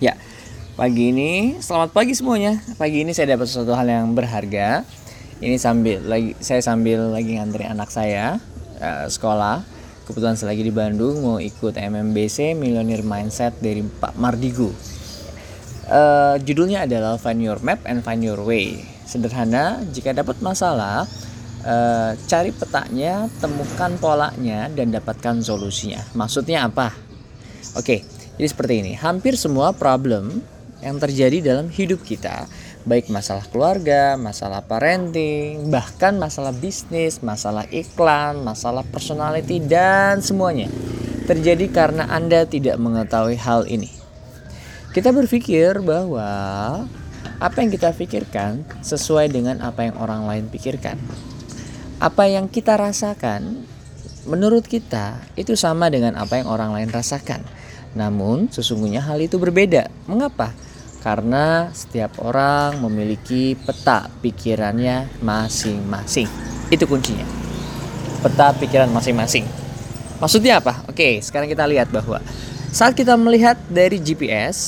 Ya, pagi ini selamat pagi semuanya. Pagi ini saya dapat sesuatu hal yang berharga. Ini sambil lagi saya sambil lagi ngantri anak saya uh, sekolah. Kebetulan saya lagi di Bandung mau ikut MMBC Millionaire Mindset dari Pak Mardigu. Uh, judulnya adalah Find Your Map and Find Your Way. Sederhana, jika dapat masalah, uh, cari petanya, temukan polanya, dan dapatkan solusinya. Maksudnya apa? Oke, jadi seperti ini. Hampir semua problem yang terjadi dalam hidup kita, baik masalah keluarga, masalah parenting, bahkan masalah bisnis, masalah iklan, masalah personality, dan semuanya terjadi karena Anda tidak mengetahui hal ini. Kita berpikir bahwa apa yang kita pikirkan sesuai dengan apa yang orang lain pikirkan. Apa yang kita rasakan menurut kita itu sama dengan apa yang orang lain rasakan. Namun sesungguhnya hal itu berbeda. Mengapa? Karena setiap orang memiliki peta pikirannya masing-masing. Itu kuncinya. Peta pikiran masing-masing. Maksudnya apa? Oke, sekarang kita lihat bahwa saat kita melihat dari GPS,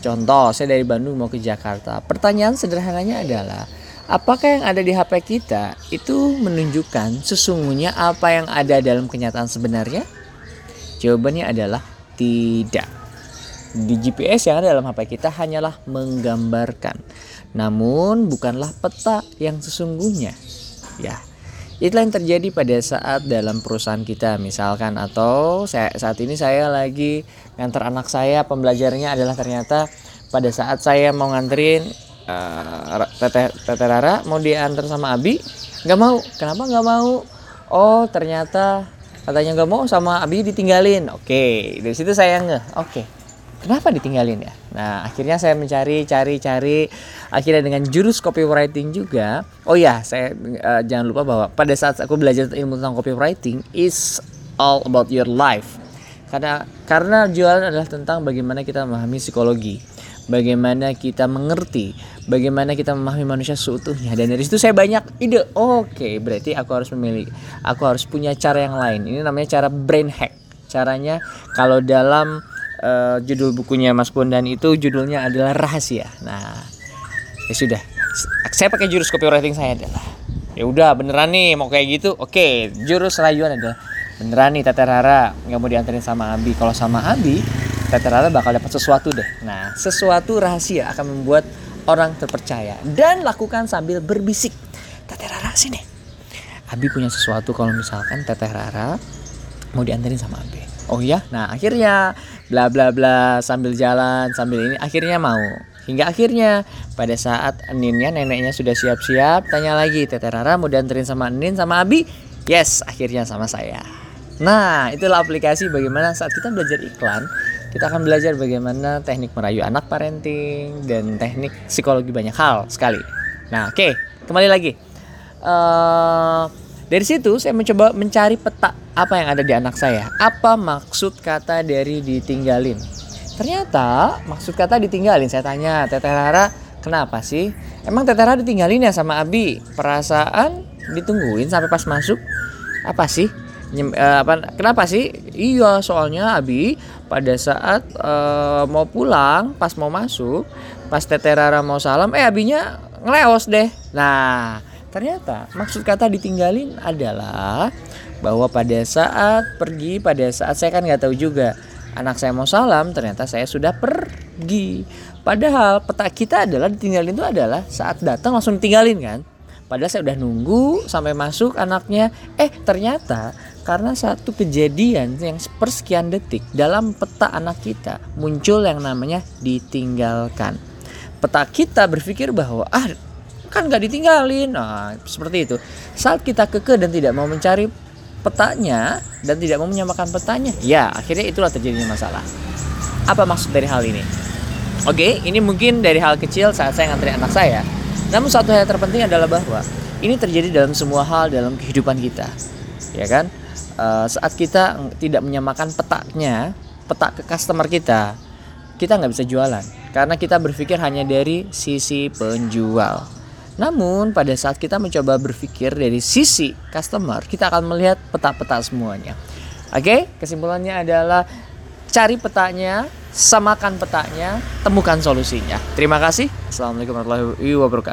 contoh saya dari Bandung mau ke Jakarta, pertanyaan sederhananya adalah apakah yang ada di HP kita itu menunjukkan sesungguhnya apa yang ada dalam kenyataan sebenarnya? Jawabannya adalah tidak. Di GPS yang ada dalam HP kita hanyalah menggambarkan, namun bukanlah peta yang sesungguhnya. Ya, Itulah yang terjadi pada saat dalam perusahaan kita misalkan atau saya, saat ini saya lagi nganter anak saya pembelajarnya adalah ternyata pada saat saya mau nganterin uh, teteh Rara mau diantar sama Abi nggak mau kenapa nggak mau oh ternyata katanya nggak mau sama Abi ditinggalin. Oke dari situ saya nge oke kenapa ditinggalin ya? Nah akhirnya saya mencari cari cari. Akhirnya dengan jurus copywriting juga. Oh ya saya uh, jangan lupa bahwa pada saat aku belajar ilmu tentang copywriting is all about your life. Karena karena jualan adalah tentang bagaimana kita memahami psikologi bagaimana kita mengerti bagaimana kita memahami manusia seutuhnya. Dan dari situ saya banyak ide. Oke berarti aku harus memilih aku harus punya cara yang lain. Ini namanya cara brain hack. Caranya kalau dalam uh, judul bukunya Mas Bondan itu judulnya adalah rahasia. Nah ya sudah. Saya pakai jurus copywriting saya adalah. Ya udah beneran nih mau kayak gitu. Oke jurus rayuan adalah beneran nih Tete Rara nggak mau diantarin sama Abi. Kalau sama Abi Tete Rara bakal dapat sesuatu deh. Nah sesuatu rahasia akan membuat orang terpercaya dan lakukan sambil berbisik Tete Rara sini. Abi punya sesuatu kalau misalkan Tete Rara mau diantarin sama Abi. Oh iya? Nah akhirnya bla bla bla sambil jalan sambil ini akhirnya mau. Hingga akhirnya pada saat Ninnya neneknya sudah siap-siap tanya lagi Tete Rara mau dianterin sama Nin sama Abi? Yes, akhirnya sama saya. Nah, itulah aplikasi bagaimana saat kita belajar iklan, kita akan belajar bagaimana teknik merayu anak parenting dan teknik psikologi banyak hal sekali. Nah, oke, okay, kembali lagi. Uh, dari situ saya mencoba mencari peta apa yang ada di anak saya. Apa maksud kata dari ditinggalin? Ternyata maksud kata ditinggalin. Saya tanya, Teteh Rara, kenapa sih? Emang Teteh Rara ditinggalin ya sama Abi? Perasaan ditungguin sampai pas masuk? Apa sih? Nyem, uh, apa, kenapa sih? Iya, soalnya Abi pada saat uh, mau pulang, pas mau masuk, pas Teteh Rara mau salam, eh Abinya ngeleos deh. Nah, ternyata maksud kata ditinggalin adalah bahwa pada saat pergi, pada saat saya kan nggak tahu juga anak saya mau salam ternyata saya sudah pergi padahal peta kita adalah ditinggalin itu adalah saat datang langsung ditinggalin kan padahal saya udah nunggu sampai masuk anaknya eh ternyata karena satu kejadian yang sepersekian detik dalam peta anak kita muncul yang namanya ditinggalkan peta kita berpikir bahwa ah kan nggak ditinggalin nah seperti itu saat kita keke dan tidak mau mencari petanya dan tidak mau menyamakan petanya, ya akhirnya itulah terjadinya masalah. Apa maksud dari hal ini? Oke, ini mungkin dari hal kecil saat saya ngantri anak saya. Namun satu hal yang terpenting adalah bahwa ini terjadi dalam semua hal dalam kehidupan kita, ya kan? Uh, saat kita tidak menyamakan petanya, peta ke customer kita, kita nggak bisa jualan karena kita berpikir hanya dari sisi penjual. Namun pada saat kita mencoba berpikir dari sisi customer, kita akan melihat peta-peta semuanya. Oke, kesimpulannya adalah cari petanya, samakan petanya, temukan solusinya. Terima kasih. Assalamualaikum warahmatullahi wabarakatuh.